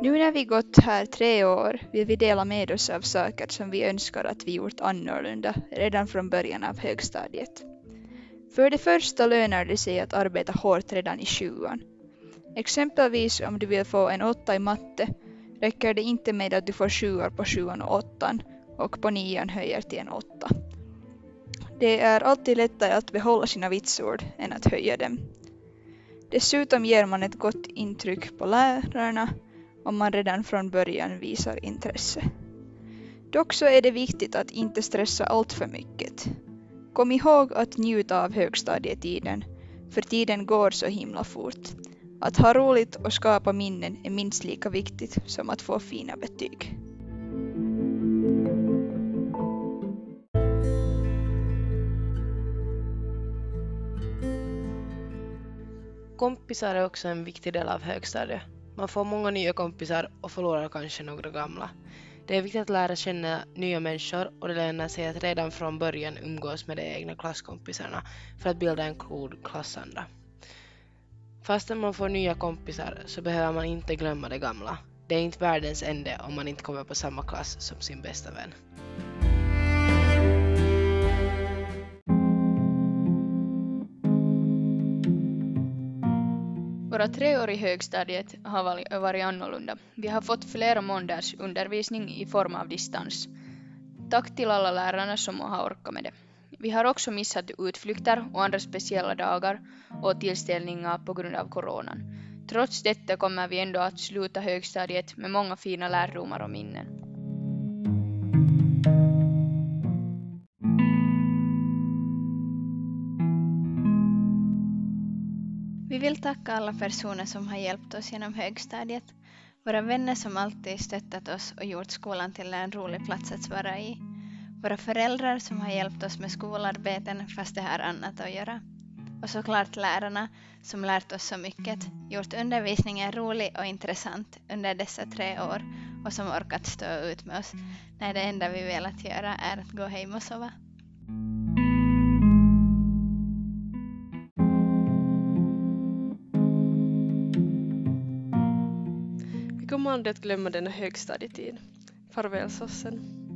Nu när vi gått här tre år vill vi dela med oss av saker som vi önskar att vi gjort annorlunda redan från början av högstadiet. För det första lönar det sig att arbeta hårt redan i sjuan. Exempelvis om du vill få en åtta i matte räcker det inte med att du får sjuar på sjuan och åttan och på nian höjer till en åtta. Det är alltid lättare att behålla sina vitsord än att höja dem. Dessutom ger man ett gott intryck på lärarna om man redan från början visar intresse. Dock så är det viktigt att inte stressa allt för mycket. Kom ihåg att njuta av högstadietiden, för tiden går så himla fort. Att ha roligt och skapa minnen är minst lika viktigt som att få fina betyg. Kompisar är också en viktig del av högstadiet. Man får många nya kompisar och förlorar kanske några gamla. Det är viktigt att lära känna nya människor och det lönar sig att redan från början umgås med de egna klasskompisarna för att bilda en god klassanda. Fastän man får nya kompisar så behöver man inte glömma de gamla. Det är inte världens ände om man inte kommer på samma klass som sin bästa vän. Våra tre år i högstadiet har varit annorlunda. Vi har fått flera månaders undervisning i form av distans. Tack till alla lärarna som har orkat med det. Vi har också missat utflykter och andra speciella dagar och tillställningar på grund av coronan. Trots detta kommer vi ändå att sluta högstadiet med många fina lärdomar och minnen. Vi vill tacka alla personer som har hjälpt oss genom högstadiet, våra vänner som alltid stöttat oss och gjort skolan till en rolig plats att vara i, våra föräldrar som har hjälpt oss med skolarbeten fast det har annat att göra, och såklart lärarna som lärt oss så mycket, gjort undervisningen rolig och intressant under dessa tre år och som orkat stå ut med oss när det enda vi velat göra är att gå hem och sova. kommer aldrig att glömma denna högstadietid. Farväl sossen.